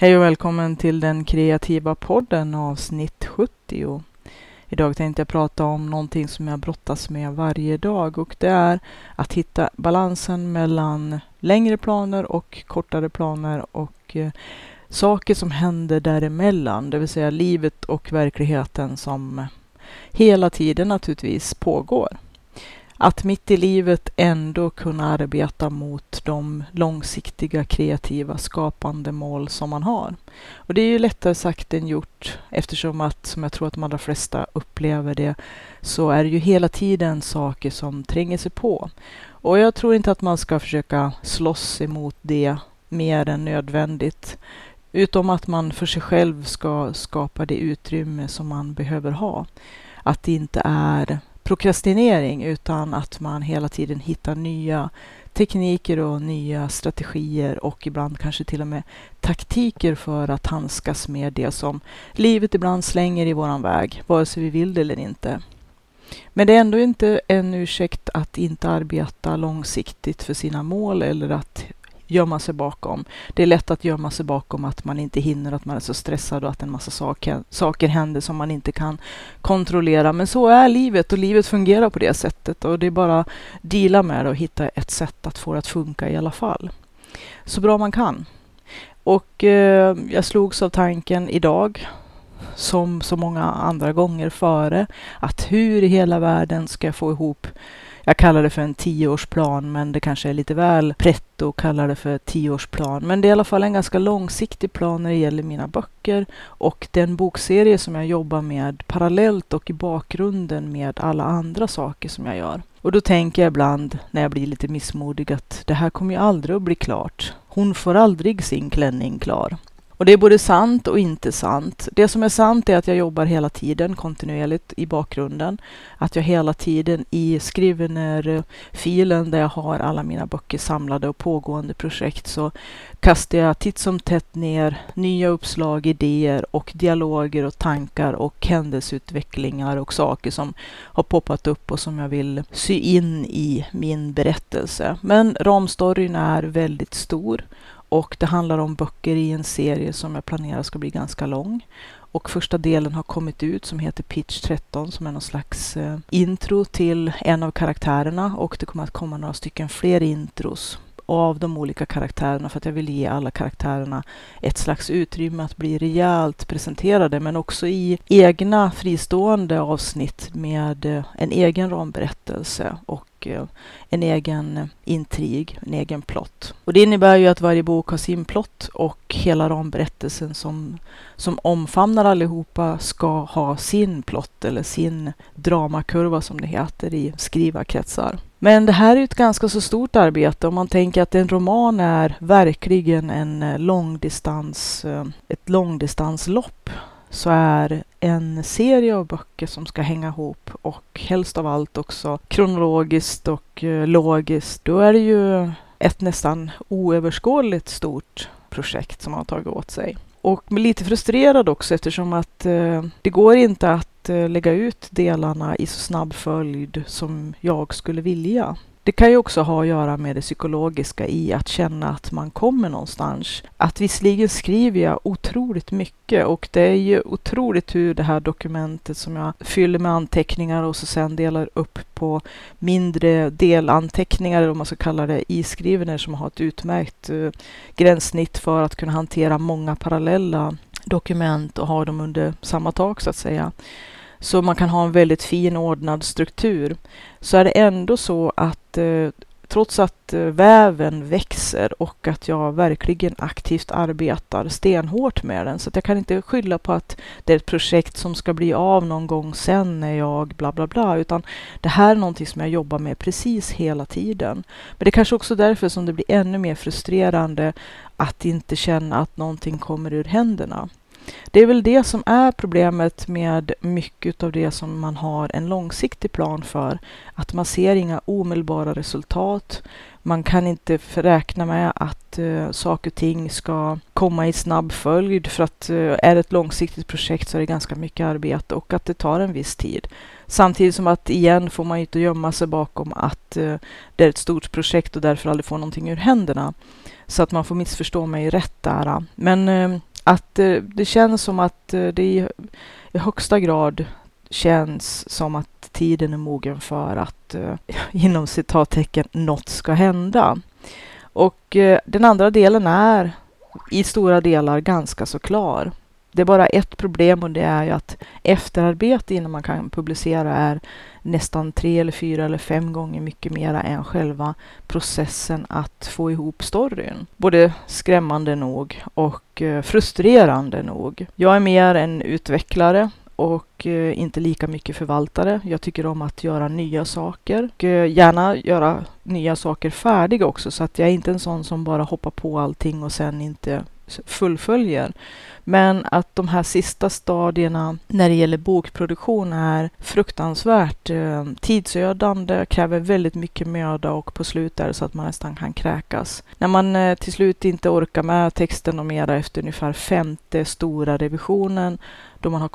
Hej och välkommen till den kreativa podden avsnitt 70. Idag tänkte jag prata om någonting som jag brottas med varje dag och det är att hitta balansen mellan längre planer och kortare planer och eh, saker som händer däremellan, det vill säga livet och verkligheten som hela tiden naturligtvis pågår att mitt i livet ändå kunna arbeta mot de långsiktiga kreativa skapande mål som man har. Och det är ju lättare sagt än gjort eftersom att, som jag tror att de allra flesta upplever det, så är det ju hela tiden saker som tränger sig på. Och jag tror inte att man ska försöka slåss emot det mer än nödvändigt. Utom att man för sig själv ska skapa det utrymme som man behöver ha. Att det inte är prokrastinering utan att man hela tiden hittar nya tekniker och nya strategier och ibland kanske till och med taktiker för att handskas med det som livet ibland slänger i våran väg, vare sig vi vill det eller inte. Men det är ändå inte en ursäkt att inte arbeta långsiktigt för sina mål eller att gömma sig bakom. Det är lätt att gömma sig bakom att man inte hinner, att man är så stressad och att en massa saker, saker händer som man inte kan kontrollera. Men så är livet och livet fungerar på det sättet och det är bara att deala med det och hitta ett sätt att få det att funka i alla fall. Så bra man kan. Och eh, jag slogs av tanken idag som så många andra gånger före att hur i hela världen ska jag få ihop jag kallar det för en tioårsplan, men det kanske är lite väl pretto att kalla det för tioårsplan. Men det är i alla fall en ganska långsiktig plan när det gäller mina böcker och den bokserie som jag jobbar med parallellt och i bakgrunden med alla andra saker som jag gör. Och då tänker jag ibland när jag blir lite missmodig att det här kommer ju aldrig att bli klart. Hon får aldrig sin klänning klar. Och det är både sant och inte sant. Det som är sant är att jag jobbar hela tiden kontinuerligt i bakgrunden. Att jag hela tiden i Scrivener-filen där jag har alla mina böcker samlade och pågående projekt så kastar jag titt som tätt ner nya uppslag, idéer och dialoger och tankar och händelseutvecklingar och saker som har poppat upp och som jag vill sy in i min berättelse. Men ramstoryn är väldigt stor och det handlar om böcker i en serie som jag planerar ska bli ganska lång. Och första delen har kommit ut som heter Pitch 13 som är någon slags eh, intro till en av karaktärerna och det kommer att komma några stycken fler intros av de olika karaktärerna för att jag vill ge alla karaktärerna ett slags utrymme att bli rejält presenterade men också i egna fristående avsnitt med eh, en egen ramberättelse och och eh, en egen intrig, en egen plott. Och det innebär ju att varje bok har sin plott och hela ramberättelsen som, som omfamnar allihopa ska ha sin plott eller sin dramakurva som det heter i skrivarkretsar. Men det här är ett ganska så stort arbete om man tänker att en roman är verkligen en eh, långdistans, eh, ett långdistanslopp så är en serie av böcker som ska hänga ihop och helst av allt också kronologiskt och eh, logiskt. Då är det ju ett nästan oöverskådligt stort projekt som man har tagit åt sig. Och lite frustrerad också eftersom att eh, det går inte att eh, lägga ut delarna i så snabb följd som jag skulle vilja. Det kan ju också ha att göra med det psykologiska i att känna att man kommer någonstans. Att visserligen skriver jag otroligt mycket och det är ju otroligt hur det här dokumentet som jag fyller med anteckningar och så sen delar upp på mindre delanteckningar, eller vad man ska kalla det, i Scrivener som har ett utmärkt uh, gränssnitt för att kunna hantera många parallella dokument och ha dem under samma tak så att säga så man kan ha en väldigt fin ordnad struktur, så är det ändå så att eh, trots att eh, väven växer och att jag verkligen aktivt arbetar stenhårt med den, så att jag kan inte skylla på att det är ett projekt som ska bli av någon gång sen när jag bla bla bla, utan det här är någonting som jag jobbar med precis hela tiden. Men det är kanske också därför som det blir ännu mer frustrerande att inte känna att någonting kommer ur händerna. Det är väl det som är problemet med mycket av det som man har en långsiktig plan för. Att man ser inga omedelbara resultat. Man kan inte räkna med att uh, saker och ting ska komma i snabb följd för att uh, är det ett långsiktigt projekt så är det ganska mycket arbete och att det tar en viss tid. Samtidigt som att igen får man ju inte gömma sig bakom att uh, det är ett stort projekt och därför aldrig får någonting ur händerna. Så att man får missförstå mig rätt där. Men att eh, det, känns som att eh, det i, i högsta grad känns som att tiden är mogen för att eh, inom citattecken något ska hända. Och den andra delen är i stora delar ganska så klar. Det är bara ett problem och det är ju att efterarbete innan man kan publicera är nästan tre eller fyra eller fem gånger mycket mera än själva processen att få ihop storyn. Både skrämmande nog och eh, frustrerande nog. Jag är mer en utvecklare och eh, inte lika mycket förvaltare. Jag tycker om att göra nya saker och eh, gärna göra nya saker färdiga också så att jag är inte en sån som bara hoppar på allting och sen inte fullföljer. Men att de här sista stadierna när det gäller bokproduktion är fruktansvärt eh, tidsödande, kräver väldigt mycket möda och på slutet är det så att man nästan kan kräkas. När man eh, till slut inte orkar med texten och mera efter ungefär femte stora revisionen då man har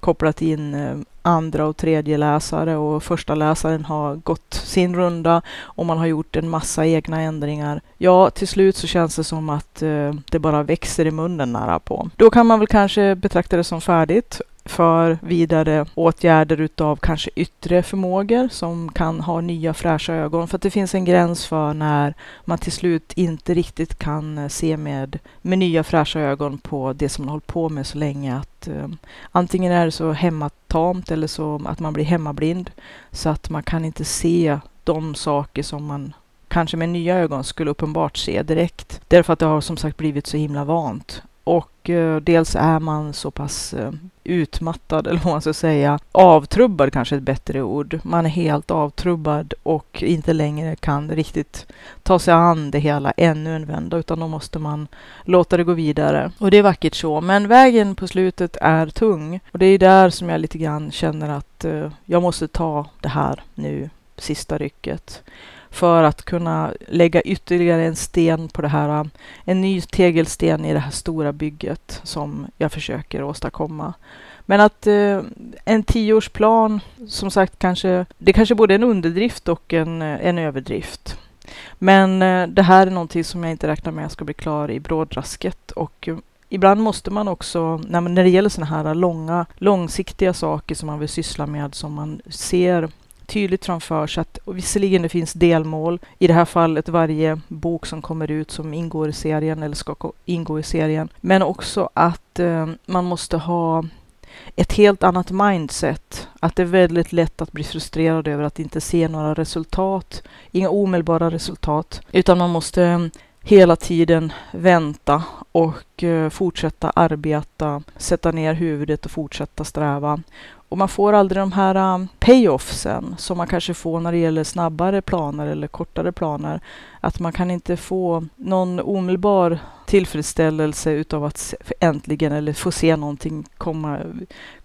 kopplat in eh, andra och tredje läsare och första läsaren har gått sin runda och man har gjort en massa egna ändringar. Ja, till slut så känns det som att eh, det bara växer i munnen nära på. Då kan man väl kanske betrakta det som färdigt för vidare åtgärder utav kanske yttre förmågor som kan ha nya fräscha ögon. För att det finns en gräns för när man till slut inte riktigt kan eh, se med, med nya fräscha ögon på det som man hållit på med så länge. Att eh, Antingen är det så hemmatamt eller så att man blir hemmablind så att man kan inte se de saker som man kanske med nya ögon skulle uppenbart se direkt. Därför att det har som sagt blivit så himla vant. Och eh, dels är man så pass eh, utmattad, eller vad man ska säga, avtrubbad kanske ett bättre ord. Man är helt avtrubbad och inte längre kan riktigt ta sig an det hela ännu en vända, utan då måste man låta det gå vidare. Och det är vackert så, men vägen på slutet är tung. Och det är där som jag lite grann känner att eh, jag måste ta det här nu, sista rycket för att kunna lägga ytterligare en sten på det här, en ny tegelsten i det här stora bygget som jag försöker åstadkomma. Men att eh, en tioårsplan, som sagt, kanske, det kanske både är en underdrift och en, en överdrift. Men eh, det här är någonting som jag inte räknar med ska bli klar i brådrasket och eh, Ibland måste man också, när det gäller sådana här långa, långsiktiga saker som man vill syssla med, som man ser tydligt framför sig att visserligen det finns delmål, i det här fallet varje bok som kommer ut som ingår i serien eller ska ingå i serien, men också att eh, man måste ha ett helt annat mindset. Att det är väldigt lätt att bli frustrerad över att inte se några resultat, inga omedelbara resultat, utan man måste eh, hela tiden vänta och eh, fortsätta arbeta, sätta ner huvudet och fortsätta sträva. Och man får aldrig de här um, payoffsen som man kanske får när det gäller snabbare planer eller kortare planer. Att man kan inte få någon omedelbar tillfredsställelse utav att äntligen eller få se någonting komma,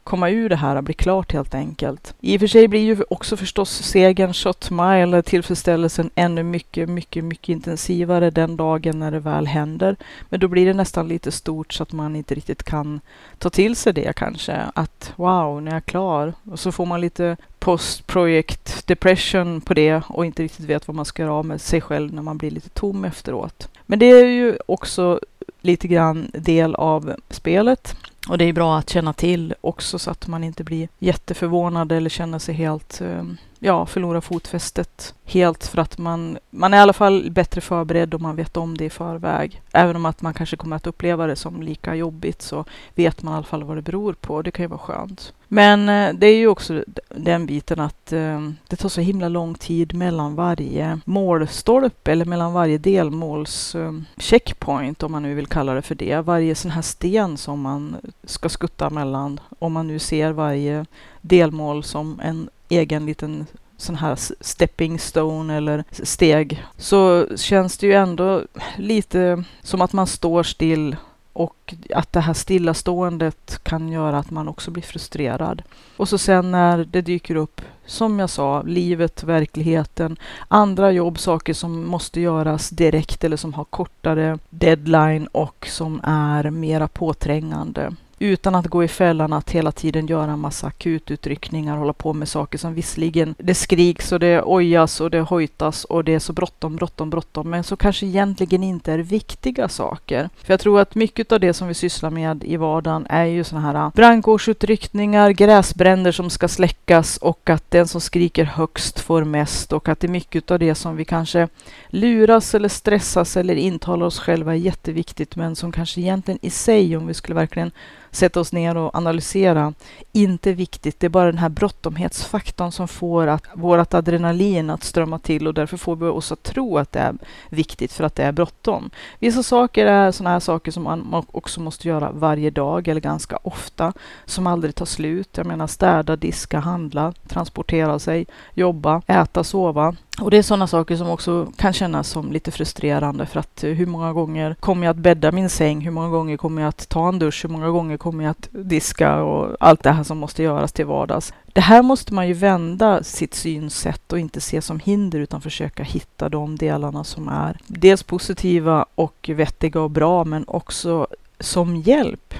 komma ur det här, bli klart helt enkelt. I och för sig blir ju också förstås segern shot mile, tillfredsställelsen ännu mycket, mycket, mycket intensivare den dagen när det väl händer. Men då blir det nästan lite stort så att man inte riktigt kan ta till sig det kanske. Att wow, nu är jag klar. Och så får man lite post-project depression på det och inte riktigt vet vad man ska göra av med sig själv när man blir lite tom efteråt. Men det är ju också lite grann del av spelet. Och det är bra att känna till också så att man inte blir jätteförvånad eller känner sig helt, eh, ja, förlorar fotfästet helt för att man, man är i alla fall bättre förberedd om man vet om det i förväg. Även om att man kanske kommer att uppleva det som lika jobbigt så vet man i alla fall vad det beror på. Det kan ju vara skönt. Men eh, det är ju också den biten att eh, det tar så himla lång tid mellan varje målstolpe eller mellan varje delmåls eh, checkpoint om man nu vill kalla det för det. Varje sån här sten som man ska skutta mellan. Om man nu ser varje delmål som en egen liten sån här stepping stone eller steg så känns det ju ändå lite som att man står still och att det här stillaståendet kan göra att man också blir frustrerad. Och så sen när det dyker upp, som jag sa, livet, verkligheten, andra jobb, saker som måste göras direkt eller som har kortare deadline och som är mera påträngande utan att gå i fällan att hela tiden göra en massa akututryckningar, hålla på med saker som visserligen det skriks och det ojas och det hojtas och det är så bråttom, bråttom, bråttom, men så kanske egentligen inte är viktiga saker. För jag tror att mycket av det som vi sysslar med i vardagen är ju sådana här brandkårsutryckningar, gräsbränder som ska släckas och att den som skriker högst får mest och att det är mycket av det som vi kanske luras eller stressas eller intalar oss själva är jätteviktigt, men som kanske egentligen i sig, om vi skulle verkligen sätta oss ner och analysera, inte viktigt. Det är bara den här bråttomhetsfaktorn som får att vårt adrenalin att strömma till och därför får vi oss att tro att det är viktigt för att det är bråttom. Vissa saker är sådana här saker som man också måste göra varje dag eller ganska ofta, som aldrig tar slut. Jag menar städa, diska, handla, transportera sig, jobba, äta, sova. Och det är sådana saker som också kan kännas som lite frustrerande för att eh, hur många gånger kommer jag att bädda min säng? Hur många gånger kommer jag att ta en dusch? Hur många gånger kommer jag att diska och allt det här som måste göras till vardags? Det här måste man ju vända sitt synsätt och inte se som hinder utan försöka hitta de delarna som är dels positiva och vettiga och bra men också som hjälp.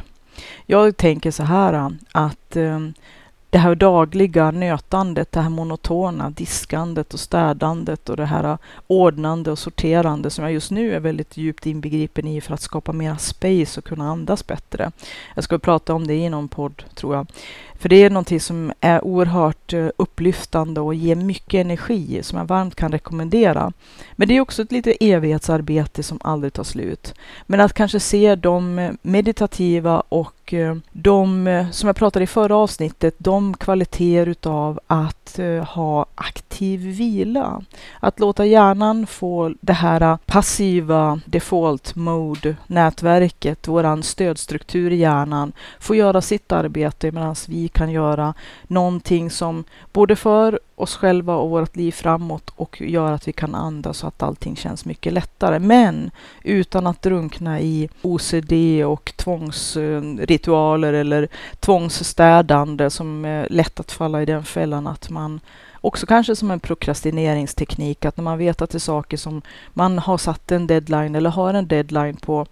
Jag tänker så här att eh, det här dagliga nötandet, det här monotona diskandet och städandet och det här ordnande och sorterande som jag just nu är väldigt djupt inbegripen i för att skapa mera space och kunna andas bättre. Jag ska prata om det i någon podd, tror jag. För det är någonting som är oerhört eh, upplyftande och ger mycket energi som jag varmt kan rekommendera. Men det är också ett litet evighetsarbete som aldrig tar slut. Men att kanske se de eh, meditativa och eh, de, som jag pratade i förra avsnittet, de kvaliteter utav att ha aktiv vila. Att låta hjärnan få det här passiva default mode nätverket, våran stödstruktur i hjärnan, få göra sitt arbete medan vi kan göra någonting som både för oss själva och vårt liv framåt och gör att vi kan andas så att allting känns mycket lättare. Men utan att drunkna i OCD och tvångsritualer eller tvångsstädande som är lätt att falla i den fällan att man också kanske som en prokrastineringsteknik, att när man vet att det är saker som man har satt en deadline eller har en deadline på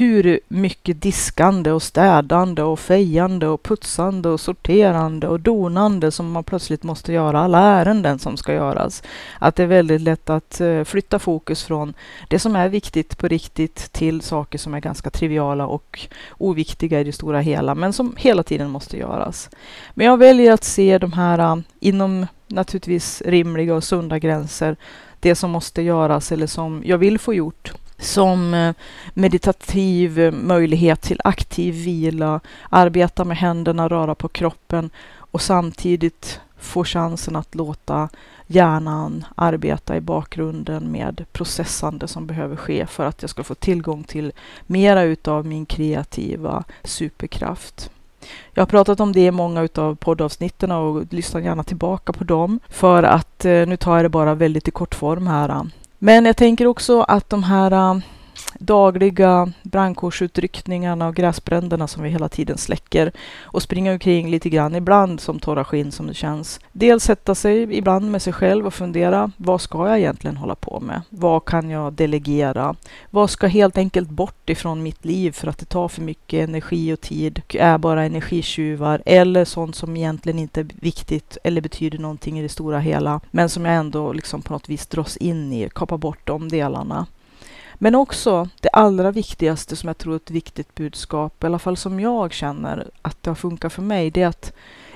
hur mycket diskande och städande och fejande och putsande och sorterande och donande som man plötsligt måste göra, alla ärenden som ska göras. Att det är väldigt lätt att eh, flytta fokus från det som är viktigt på riktigt till saker som är ganska triviala och oviktiga i det stora hela, men som hela tiden måste göras. Men jag väljer att se de här eh, inom naturligtvis rimliga och sunda gränser, det som måste göras eller som jag vill få gjort som eh, meditativ eh, möjlighet till aktiv vila, arbeta med händerna, röra på kroppen och samtidigt få chansen att låta hjärnan arbeta i bakgrunden med processande som behöver ske för att jag ska få tillgång till mera utav min kreativa superkraft. Jag har pratat om det i många utav poddavsnitten och lyssna gärna tillbaka på dem för att eh, nu tar jag det bara väldigt i kortform här. Men jag tänker också att de här äh, dagliga brandkårsutryckningarna och gräsbränderna som vi hela tiden släcker och springa omkring lite grann ibland som torra skinn som det känns. Dels sätta sig ibland med sig själv och fundera. Vad ska jag egentligen hålla på med? Vad kan jag delegera? Vad ska helt enkelt bort ifrån mitt liv för att det tar för mycket energi och tid och är bara energitjuvar eller sånt som egentligen inte är viktigt eller betyder någonting i det stora hela men som jag ändå liksom på något vis dras in i, kapar bort de delarna. Men också det allra viktigaste som jag tror är ett viktigt budskap, i alla fall som jag känner att det har funkat för mig, det är att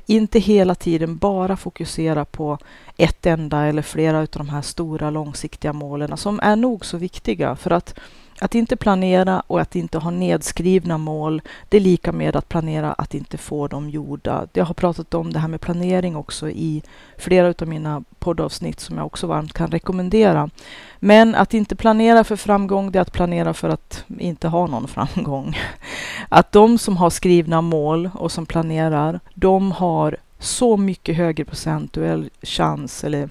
inte hela tiden bara fokusera på ett enda eller flera av de här stora långsiktiga målen som är nog så viktiga. För att att inte planera och att inte ha nedskrivna mål, det är lika med att planera att inte få dem gjorda. Jag har pratat om det här med planering också i flera av mina poddavsnitt som jag också varmt kan rekommendera. Men att inte planera för framgång, det är att planera för att inte ha någon framgång. Att de som har skrivna mål och som planerar, de har så mycket högre procentuell chans eller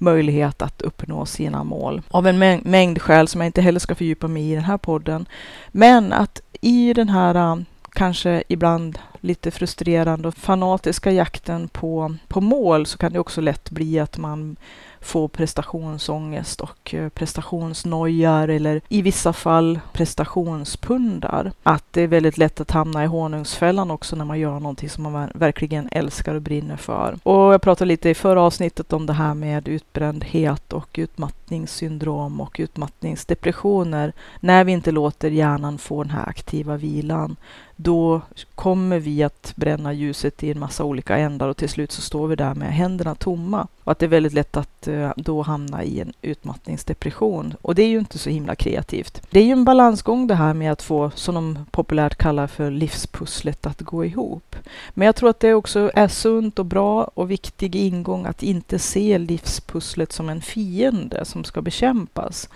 möjlighet att uppnå sina mål av en mängd skäl som jag inte heller ska fördjupa mig i den här podden. Men att i den här äh, kanske ibland lite frustrerande och fanatiska jakten på, på mål så kan det också lätt bli att man får prestationsångest och eh, prestationsnojar eller i vissa fall prestationspundar. Att det är väldigt lätt att hamna i honungsfällan också när man gör någonting som man verkligen älskar och brinner för. Och jag pratade lite i förra avsnittet om det här med utbrändhet och utmattningssyndrom och utmattningsdepressioner. När vi inte låter hjärnan få den här aktiva vilan då kommer vi att bränna ljuset i en massa olika ändar och till slut så står vi där med händerna tomma. Och att det är väldigt lätt att eh, då hamna i en utmattningsdepression. Och det är ju inte så himla kreativt. Det är ju en balansgång det här med att få, som de populärt kallar för livspusslet att gå ihop. Men jag tror att det också är sunt och bra och viktig ingång att inte se livspusslet som en fiende som ska bekämpas.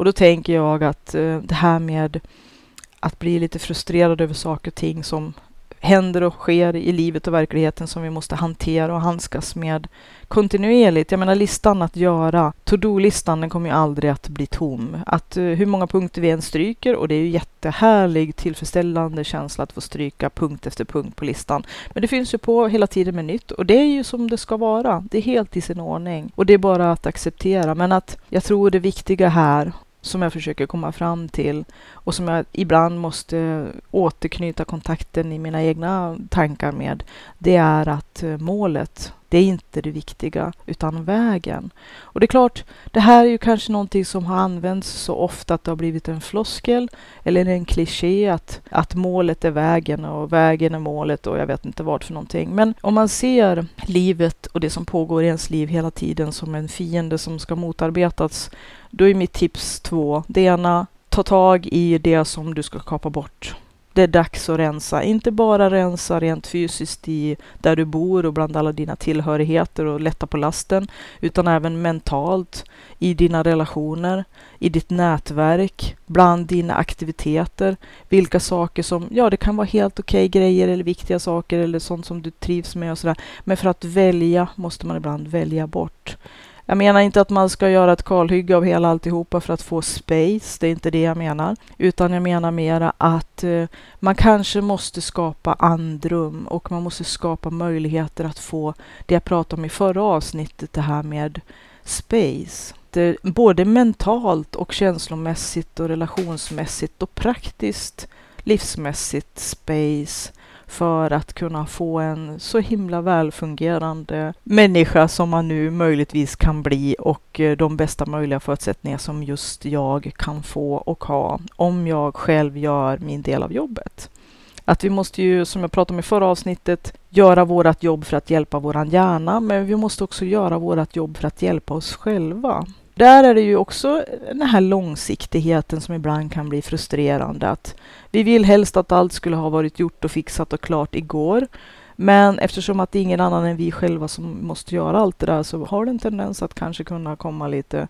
Och då tänker jag att eh, det här med att bli lite frustrerad över saker och ting som händer och sker i livet och verkligheten som vi måste hantera och handskas med kontinuerligt. Jag menar listan att göra, to-do-listan, den kommer ju aldrig att bli tom. Att uh, hur många punkter vi än stryker och det är ju jättehärlig, tillfredsställande känsla att få stryka punkt efter punkt på listan. Men det finns ju på hela tiden med nytt och det är ju som det ska vara. Det är helt i sin ordning och det är bara att acceptera. Men att jag tror det viktiga här som jag försöker komma fram till och som jag ibland måste återknyta kontakten i mina egna tankar med, det är att eh, målet, det är inte det viktiga, utan vägen. Och det är klart, det här är ju kanske någonting som har använts så ofta att det har blivit en floskel eller en kliché att, att målet är vägen och vägen är målet och jag vet inte vad för någonting. Men om man ser livet och det som pågår i ens liv hela tiden som en fiende som ska motarbetas, då är mitt tips två. Det ena, ta tag i det som du ska kapa bort. Det är dags att rensa. Inte bara rensa rent fysiskt i där du bor och bland alla dina tillhörigheter och lätta på lasten, utan även mentalt i dina relationer, i ditt nätverk, bland dina aktiviteter. Vilka saker som, ja det kan vara helt okej okay grejer eller viktiga saker eller sånt som du trivs med och sådär. Men för att välja måste man ibland välja bort. Jag menar inte att man ska göra ett kalhygge av hela alltihopa för att få space, det är inte det jag menar. Utan jag menar mera att eh, man kanske måste skapa andrum och man måste skapa möjligheter att få det jag pratade om i förra avsnittet, det här med space. Både mentalt och känslomässigt och relationsmässigt och praktiskt livsmässigt space för att kunna få en så himla välfungerande människa som man nu möjligtvis kan bli och eh, de bästa möjliga förutsättningar som just jag kan få och ha om jag själv gör min del av jobbet. Att vi måste ju, som jag pratade om i förra avsnittet, göra vårt jobb för att hjälpa våran hjärna, men vi måste också göra vårt jobb för att hjälpa oss själva. Där är det ju också den här långsiktigheten som ibland kan bli frustrerande. Att vi vill helst att allt skulle ha varit gjort och fixat och klart igår. Men eftersom att det är ingen annan än vi själva som måste göra allt det där så har det en tendens att kanske kunna komma lite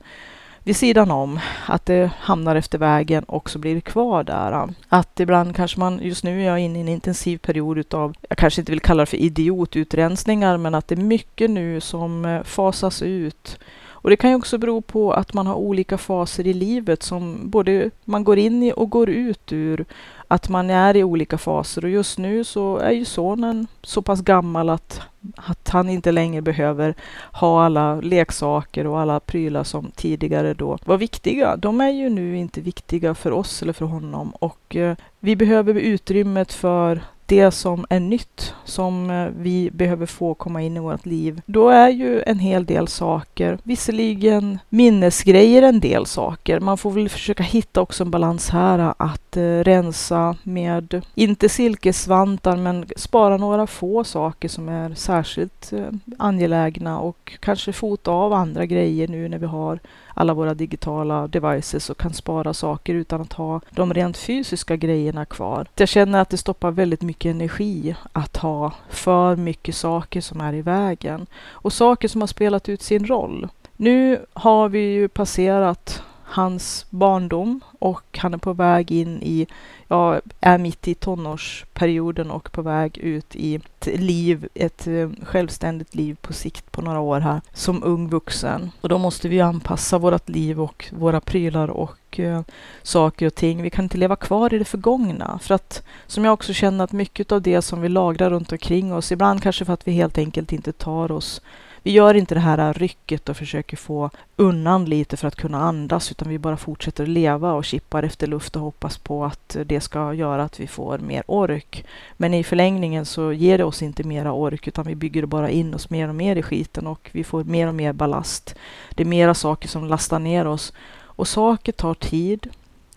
vid sidan om, att det hamnar efter vägen och så blir det kvar där. Att ibland kanske man, just nu är jag inne i en intensiv period utav, jag kanske inte vill kalla det för idiotutrensningar, men att det är mycket nu som eh, fasas ut och det kan ju också bero på att man har olika faser i livet som både man går in i och går ut ur. Att man är i olika faser och just nu så är ju sonen så pass gammal att, att han inte längre behöver ha alla leksaker och alla prylar som tidigare då var viktiga. De är ju nu inte viktiga för oss eller för honom och eh, vi behöver utrymmet för det som är nytt som eh, vi behöver få komma in i vårt liv. Då är ju en hel del saker, visserligen minnesgrejer en del saker. Man får väl försöka hitta också en balans här eh, att eh, rensa med, inte silkesvantar, men spara några få saker som är särskilt eh, angelägna och kanske fota av andra grejer nu när vi har alla våra digitala devices och kan spara saker utan att ha de rent fysiska grejerna kvar. Jag känner att det stoppar väldigt mycket energi att ha för mycket saker som är i vägen och saker som har spelat ut sin roll. Nu har vi ju passerat hans barndom och han är på väg in i, ja, är mitt i tonårsperioden och på väg ut i ett liv, ett eh, självständigt liv på sikt på några år här som ung vuxen. Och då måste vi anpassa vårt liv och våra prylar och eh, saker och ting. Vi kan inte leva kvar i det förgångna för att som jag också känner att mycket av det som vi lagrar runt omkring oss, ibland kanske för att vi helt enkelt inte tar oss vi gör inte det här rycket och försöker få undan lite för att kunna andas, utan vi bara fortsätter leva och kippar efter luft och hoppas på att det ska göra att vi får mer ork. Men i förlängningen så ger det oss inte mera ork, utan vi bygger bara in oss mer och mer i skiten och vi får mer och mer ballast. Det är mera saker som lastar ner oss och saker tar tid.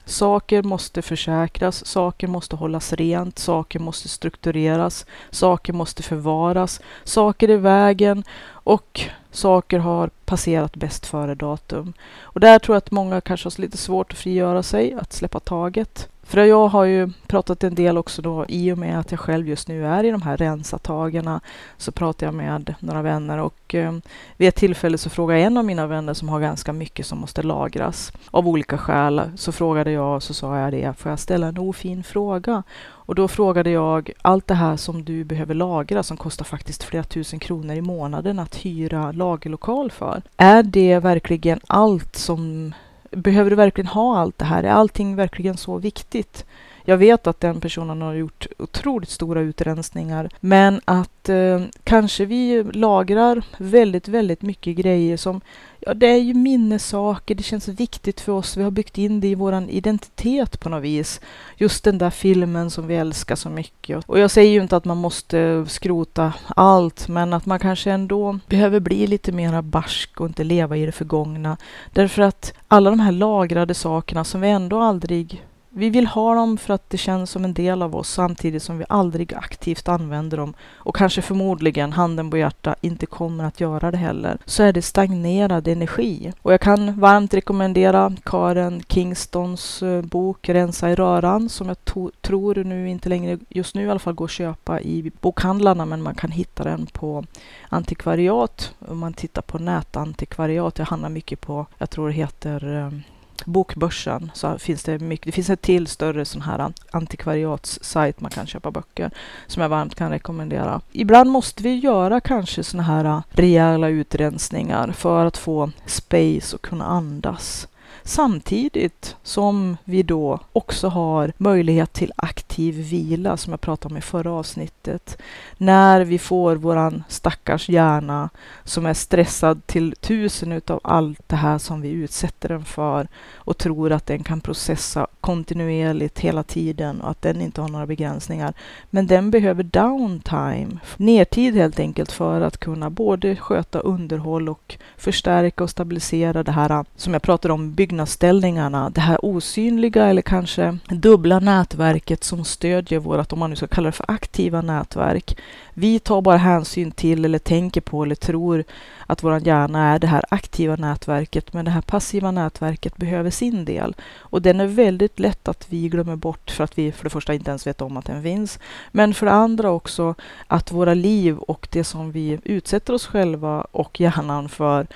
Saker måste försäkras, saker måste hållas rent, saker måste struktureras, saker måste förvaras, saker är vägen och saker har passerat bäst före datum. Och där tror jag att många kanske har lite svårt att frigöra sig, att släppa taget. För jag har ju pratat en del också då i och med att jag själv just nu är i de här rensatagarna så pratar jag med några vänner och eh, vid ett tillfälle så frågade en av mina vänner som har ganska mycket som måste lagras av olika skäl så frågade jag och så sa jag det, får jag ställa en ofin fråga? Och då frågade jag, allt det här som du behöver lagra som kostar faktiskt flera tusen kronor i månaden att hyra lagerlokal för. Är det verkligen allt som behöver du verkligen ha allt det här? Är allting verkligen så viktigt? Jag vet att den personen har gjort otroligt stora utrensningar, men att eh, kanske vi lagrar väldigt, väldigt mycket grejer som, ja, det är ju minnessaker, det känns viktigt för oss, vi har byggt in det i vår identitet på något vis. Just den där filmen som vi älskar så mycket. Och jag säger ju inte att man måste skrota allt, men att man kanske ändå behöver bli lite mera barsk och inte leva i det förgångna. Därför att alla de här lagrade sakerna som vi ändå aldrig vi vill ha dem för att det känns som en del av oss samtidigt som vi aldrig aktivt använder dem och kanske förmodligen, handen på hjärta, inte kommer att göra det heller. Så är det stagnerad energi. Och jag kan varmt rekommendera Karen Kingstons eh, bok Rensa i röran som jag tror nu inte längre, just nu i alla fall, går att köpa i bokhandlarna men man kan hitta den på antikvariat. Om man tittar på nätantikvariat, jag handlar mycket på, jag tror det heter eh, Bokbörsen så finns det mycket. Det finns en till större sån här antikvariatssajt man kan köpa böcker som jag varmt kan rekommendera. Ibland måste vi göra kanske såna här äh, rejäla utrensningar för att få space och kunna andas. Samtidigt som vi då också har möjlighet till aktiv vila som jag pratade om i förra avsnittet. När vi får våran stackars hjärna som är stressad till tusen utav allt det här som vi utsätter den för och tror att den kan processa kontinuerligt hela tiden och att den inte har några begränsningar. Men den behöver downtime, nertid helt enkelt för att kunna både sköta underhåll och förstärka och stabilisera det här som jag pratade om, byggnadsställningarna, det här osynliga eller kanske dubbla nätverket som stödjer vårt, om man nu ska kalla det för aktiva nätverk. Vi tar bara hänsyn till eller tänker på eller tror att vår hjärna är det här aktiva nätverket, men det här passiva nätverket behöver sin del. Och den är väldigt lätt att vi glömmer bort för att vi för det första inte ens vet om att den finns, men för det andra också att våra liv och det som vi utsätter oss själva och hjärnan för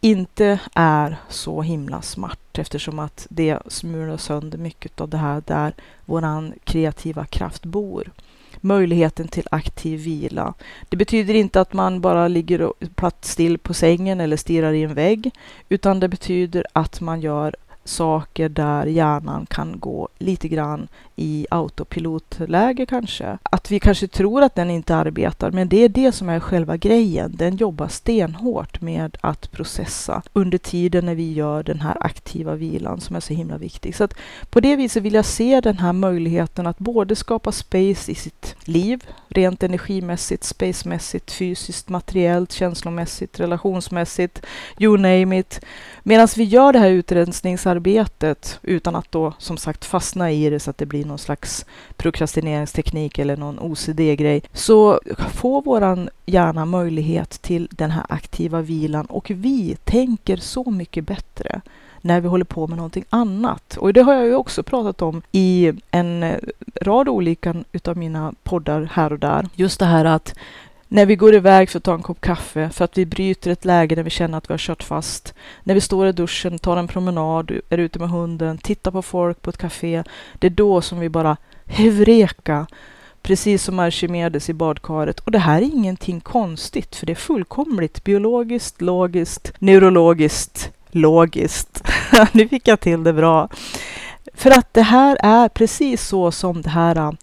inte är så himla smart eftersom att det smular sönder mycket av det här där våran kreativa kraft bor möjligheten till aktiv vila. Det betyder inte att man bara ligger platt still på sängen eller stirrar i en vägg, utan det betyder att man gör saker där hjärnan kan gå lite grann i autopilotläge kanske. Att vi kanske tror att den inte arbetar, men det är det som är själva grejen. Den jobbar stenhårt med att processa under tiden när vi gör den här aktiva vilan som är så himla viktig. Så att på det viset vill jag se den här möjligheten att både skapa space i sitt liv, rent energimässigt, spacemässigt, fysiskt, materiellt, känslomässigt, relationsmässigt, you name it. Medan vi gör det här utrensningsarbetet utan att då som sagt fastna i det så att det blir någon slags prokrastineringsteknik eller någon OCD-grej, så får våran hjärna möjlighet till den här aktiva vilan och vi tänker så mycket bättre när vi håller på med någonting annat. Och det har jag ju också pratat om i en rad olika utav mina poddar här och där. Just det här att när vi går iväg för att ta en kopp kaffe, för att vi bryter ett läge där vi känner att vi har kört fast. När vi står i duschen, tar en promenad, är ute med hunden, tittar på folk på ett café. Det är då som vi bara hevreka, precis som Archimedes i badkaret. Och det här är ingenting konstigt, för det är fullkomligt biologiskt, logiskt, neurologiskt, logiskt. nu fick jag till det bra. För att det här är precis så som det här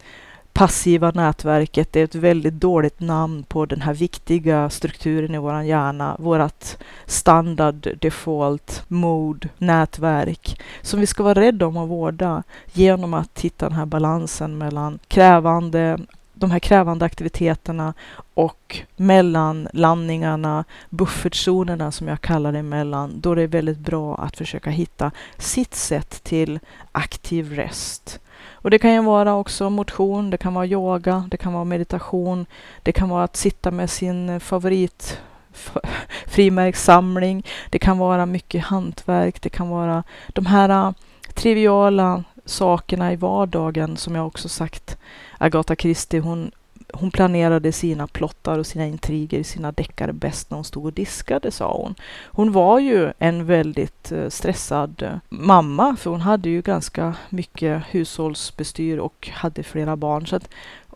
passiva nätverket är ett väldigt dåligt namn på den här viktiga strukturen i våran hjärna, vårat standard default mode nätverk som vi ska vara rädda om och vårda genom att hitta den här balansen mellan krävande de här krävande aktiviteterna och mellanlandningarna, buffertzonerna som jag kallar det emellan, då det är väldigt bra att försöka hitta sitt sätt till aktiv rest. Och det kan ju vara också motion, det kan vara yoga, det kan vara meditation, det kan vara att sitta med sin favorit frimärkssamling, det kan vara mycket hantverk, det kan vara de här äh, triviala sakerna i vardagen som jag också sagt. Agatha Christie, hon, hon planerade sina plottar och sina intriger, sina deckare bäst när hon stod och diskade, sa hon. Hon var ju en väldigt eh, stressad eh, mamma, för hon hade ju ganska mycket hushållsbestyr och hade flera barn. Så att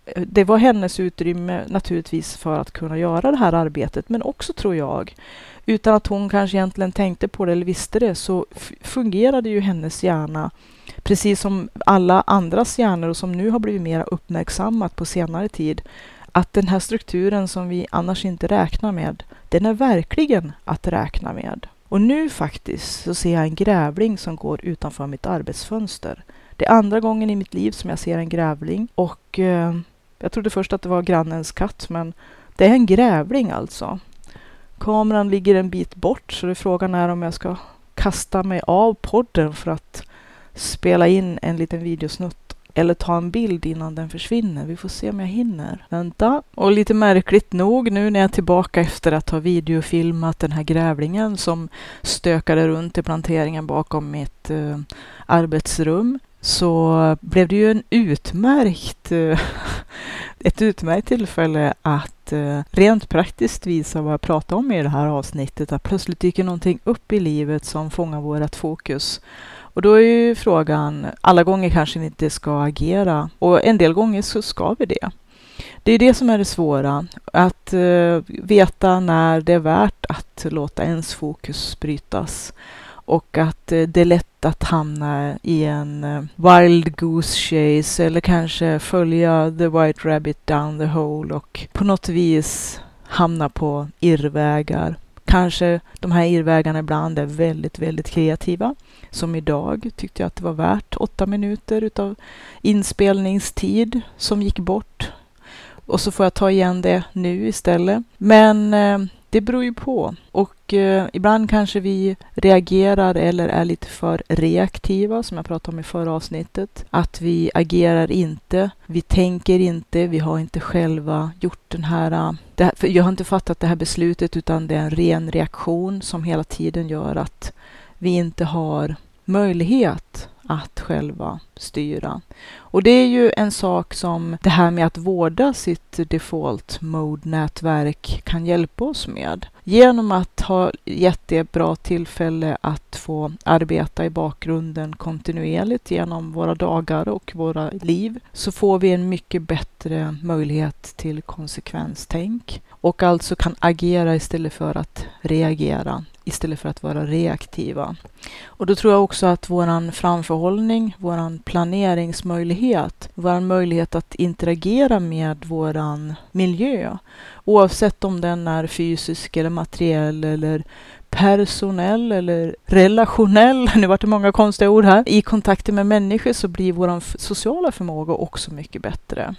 eh, det var hennes utrymme naturligtvis för att kunna göra det här arbetet, men också tror jag, utan att hon kanske egentligen tänkte på det eller visste det, så fungerade ju hennes hjärna precis som alla andras hjärnor och som nu har blivit mer uppmärksammat på senare tid, att den här strukturen som vi annars inte räknar med, den är verkligen att räkna med. Och nu faktiskt så ser jag en grävling som går utanför mitt arbetsfönster. Det är andra gången i mitt liv som jag ser en grävling och eh, jag trodde först att det var grannens katt, men det är en grävling alltså. Kameran ligger en bit bort, så det frågan är om jag ska kasta mig av podden för att spela in en liten videosnutt eller ta en bild innan den försvinner. Vi får se om jag hinner. Vänta. Och lite märkligt nog nu när jag är tillbaka efter att ha videofilmat den här grävlingen som stökade runt i planteringen bakom mitt eh, arbetsrum så blev det ju en utmärkt, eh, ett utmärkt tillfälle att eh, rent praktiskt visa vad jag pratar om i det här avsnittet. Att plötsligt dyker någonting upp i livet som fångar vårt fokus. Och då är ju frågan, alla gånger kanske vi inte ska agera och en del gånger så ska vi det. Det är det som är det svåra, att uh, veta när det är värt att låta ens fokus brytas och att uh, det är lätt att hamna i en uh, wild goose chase eller kanske följa the white rabbit down the hole och på något vis hamna på irrvägar. Kanske de här irrvägarna ibland är väldigt, väldigt kreativa. Som idag tyckte jag att det var värt åtta minuter utav inspelningstid som gick bort. Och så får jag ta igen det nu istället. Men eh, det beror ju på. Och eh, ibland kanske vi reagerar eller är lite för reaktiva, som jag pratade om i förra avsnittet. Att vi agerar inte, vi tänker inte, vi har inte själva gjort den här... Eh, här jag har inte fattat det här beslutet, utan det är en ren reaktion som hela tiden gör att vi inte har möjlighet att själva styra. Och det är ju en sak som det här med att vårda sitt default mode-nätverk kan hjälpa oss med. Genom att ha gett det bra tillfälle att få arbeta i bakgrunden kontinuerligt genom våra dagar och våra liv så får vi en mycket bättre möjlighet till konsekvenstänk och alltså kan agera istället för att reagera istället för att vara reaktiva. Och då tror jag också att våran framförhållning, våran planeringsmöjlighet, våran möjlighet att interagera med våran miljö, oavsett om den är fysisk eller materiell eller personell eller relationell, nu vart det många konstiga ord här, i kontakter med människor så blir vår sociala förmåga också mycket bättre.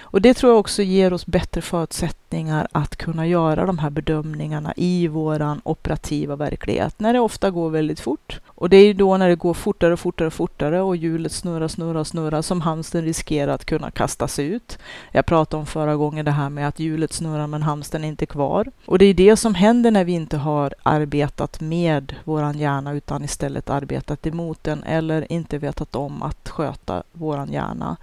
Och det tror jag också ger oss bättre förutsättningar att kunna göra de här bedömningarna i våran operativa verklighet, när det ofta går väldigt fort. Och det är ju då när det går fortare och fortare och fortare och hjulet snurrar, snurrar, snurrar som hamsten riskerar att kunna kastas ut. Jag pratade om förra gången det här med att hjulet snurrar men hamsten är inte kvar. Och det är det som händer när vi inte har arbetat med våran hjärna utan istället arbetat emot den eller inte vetat om att sköta våran hjärna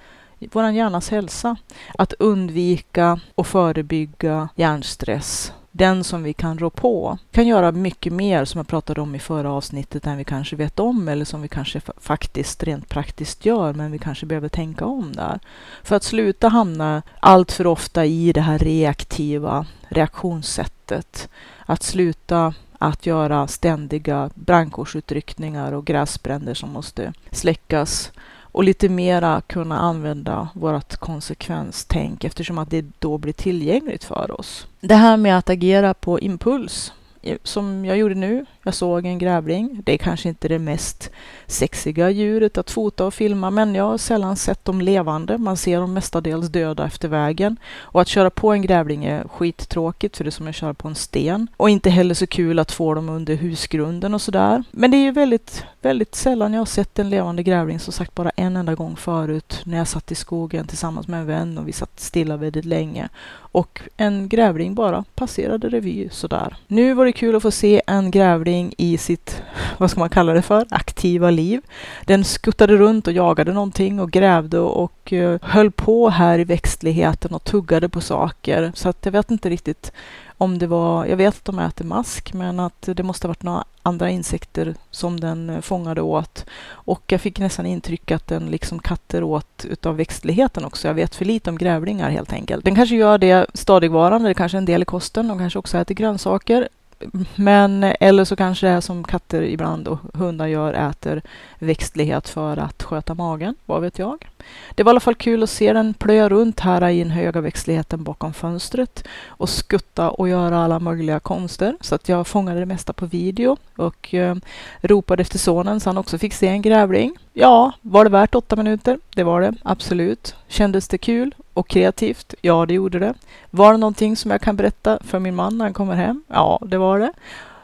vår hjärnas hälsa. Att undvika och förebygga hjärnstress. Den som vi kan rå på. kan göra mycket mer, som jag pratade om i förra avsnittet, än vi kanske vet om eller som vi kanske faktiskt rent praktiskt gör, men vi kanske behöver tänka om där. För att sluta hamna allt för ofta i det här reaktiva reaktionssättet. Att sluta att göra ständiga brandkårsutryckningar och gräsbränder som måste släckas och lite mera kunna använda vårt konsekvenstänk eftersom att det då blir tillgängligt för oss. Det här med att agera på impuls som jag gjorde nu. Jag såg en grävling. Det är kanske inte det mest sexiga djuret att fota och filma, men jag har sällan sett dem levande. Man ser dem mestadels döda efter vägen. Och att köra på en grävling är skittråkigt, för det är som att köra på en sten. Och inte heller så kul att få dem under husgrunden och sådär. Men det är ju väldigt, väldigt sällan jag har sett en levande grävling, som sagt bara en enda gång förut, när jag satt i skogen tillsammans med en vän och vi satt stilla väldigt länge. Och en grävling bara passerade revy sådär. Nu var det kul att få se en grävling i sitt, vad ska man kalla det för, aktiva liv. Den skuttade runt och jagade någonting och grävde och eh, höll på här i växtligheten och tuggade på saker. Så att jag vet inte riktigt om det var, jag vet att de äter mask, men att det måste ha varit några andra insekter som den eh, fångade åt. Och jag fick nästan intryck att den liksom katter åt utav växtligheten också. Jag vet för lite om grävlingar helt enkelt. Den kanske gör det stadigvarande, det kanske är en del i kosten. De kanske också äter grönsaker. Men, eller så kanske det är som katter ibland och hundar gör, äter växtlighet för att sköta magen. Vad vet jag? Det var i alla fall kul att se den plöja runt här i den höga växtligheten bakom fönstret och skutta och göra alla möjliga konster. Så att jag fångade det mesta på video och eh, ropade efter sonen så han också fick se en grävling. Ja, var det värt åtta minuter? Det var det, absolut. Kändes det kul och kreativt? Ja, det gjorde det. Var det någonting som jag kan berätta för min man när han kommer hem? Ja, det var det.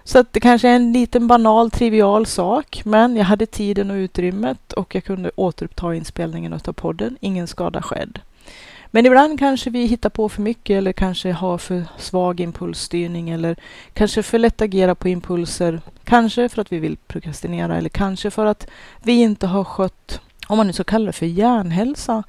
Så att det kanske är en liten banal, trivial sak, men jag hade tiden och utrymmet och jag kunde återuppta inspelningen av podden. Ingen skada skedd. Men ibland kanske vi hittar på för mycket eller kanske har för svag impulsstyrning eller kanske för lätt agera på impulser. Kanske för att vi vill prokrastinera eller kanske för att vi inte har skött, om man nu ska kalla det för hjärnhälsa,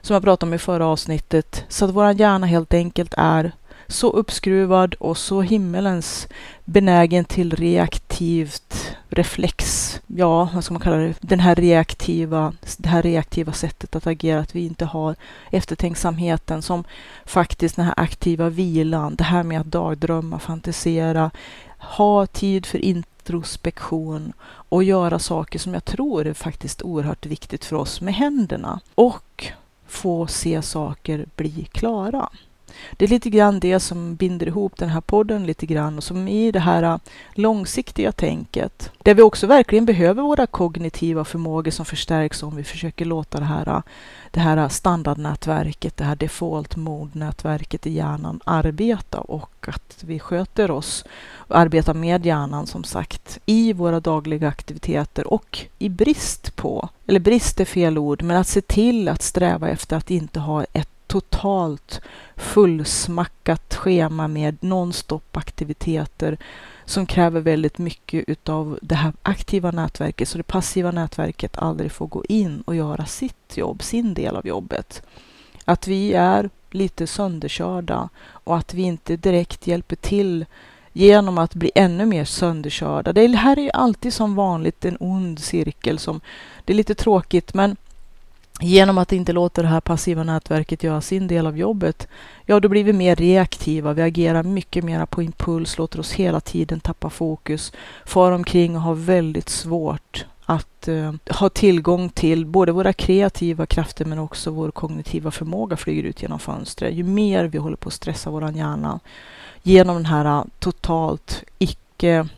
som jag pratade om i förra avsnittet, så att vår hjärna helt enkelt är så uppskruvad och så himmelens benägen till reaktivt reflex. Ja, vad ska man kalla det? Den här reaktiva, det här reaktiva sättet att agera, att vi inte har eftertänksamheten som faktiskt den här aktiva vilan, det här med att dagdrömma, fantisera, ha tid för introspektion och göra saker som jag tror är faktiskt oerhört viktigt för oss med händerna och få se saker bli klara. Det är lite grann det som binder ihop den här podden lite grann och som i det här äh, långsiktiga tänket, där vi också verkligen behöver våra kognitiva förmågor som förstärks om vi försöker låta det här, äh, det här äh, standardnätverket, det här default mode-nätverket i hjärnan arbeta och att vi sköter oss och arbetar med hjärnan som sagt i våra dagliga aktiviteter och i brist på, eller brist är fel ord, men att se till att sträva efter att inte ha ett totalt fullsmackat schema med nonstop aktiviteter som kräver väldigt mycket utav det här aktiva nätverket, så det passiva nätverket aldrig får gå in och göra sitt jobb, sin del av jobbet. Att vi är lite sönderkörda och att vi inte direkt hjälper till genom att bli ännu mer sönderkörda. Det här är ju alltid som vanligt en ond cirkel som det är lite tråkigt, men genom att inte låta det här passiva nätverket göra sin del av jobbet, ja då blir vi mer reaktiva. Vi agerar mycket mer på impuls, låter oss hela tiden tappa fokus, far omkring och har väldigt svårt att eh, ha tillgång till både våra kreativa krafter men också vår kognitiva förmåga flyger ut genom fönstret. Ju mer vi håller på att stressa vår hjärna genom den här eh, totalt icke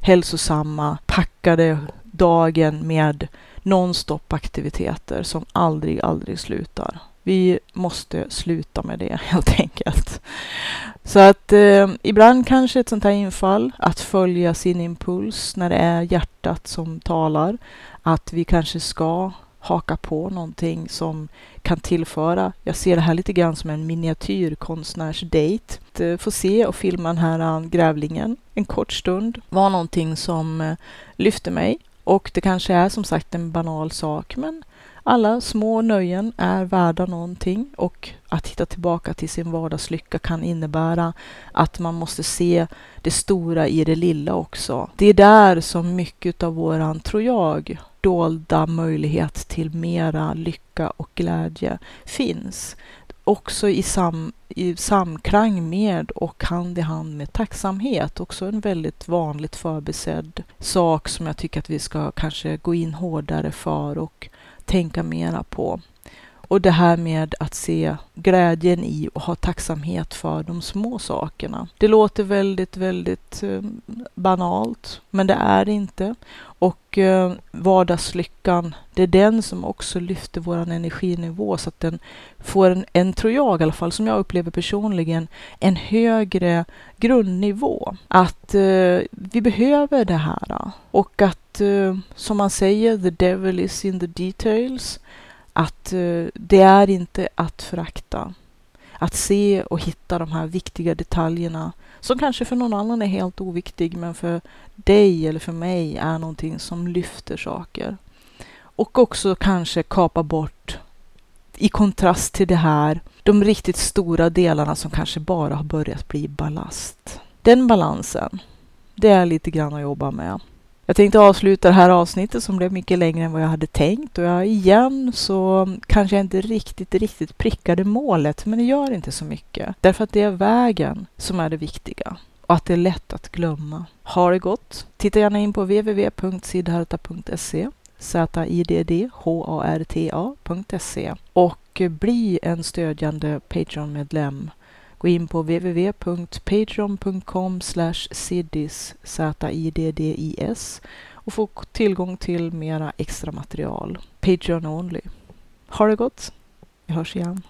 hälsosamma, packade dagen med nonstop aktiviteter som aldrig, aldrig slutar. Vi måste sluta med det helt enkelt. Så att eh, ibland kanske ett sånt här infall, att följa sin impuls när det är hjärtat som talar, att vi kanske ska haka på någonting som kan tillföra. Jag ser det här lite grann som en miniatyrkonstnärsdejt. Eh, Få se och filma den här eh, grävlingen en kort stund var någonting som eh, lyfte mig och det kanske är som sagt en banal sak, men alla små nöjen är värda någonting och att hitta tillbaka till sin vardagslycka kan innebära att man måste se det stora i det lilla också. Det är där som mycket av våran, tror jag, dolda möjlighet till mera lycka och glädje finns. Också i, sam, i samklang med och hand i hand med tacksamhet. Också en väldigt vanligt förbisedd sak som jag tycker att vi ska kanske gå in hårdare för och tänka mera på. Och det här med att se glädjen i och ha tacksamhet för de små sakerna. Det låter väldigt, väldigt eh, banalt, men det är det inte. Och eh, vardagslyckan, det är den som också lyfter vår energinivå så att den får en, en, tror jag i alla fall, som jag upplever personligen, en högre grundnivå. Att eh, vi behöver det här och att, eh, som man säger, the devil is in the details att eh, det är inte att förakta. Att se och hitta de här viktiga detaljerna som kanske för någon annan är helt oviktig men för dig eller för mig är någonting som lyfter saker. Och också kanske kapa bort, i kontrast till det här, de riktigt stora delarna som kanske bara har börjat bli ballast. Den balansen, det är lite grann att jobba med. Jag tänkte avsluta det här avsnittet som blev mycket längre än vad jag hade tänkt och jag igen så kanske jag inte riktigt, riktigt prickade målet, men det gör inte så mycket. Därför att det är vägen som är det viktiga och att det är lätt att glömma. Ha det gott! Titta gärna in på www.sidharta.se ziddharta.se och bli en stödjande Patreon-medlem Gå in på www.patreon.com siddis, och få tillgång till mera extra material. Patreon only. Ha det gott! Vi hörs igen.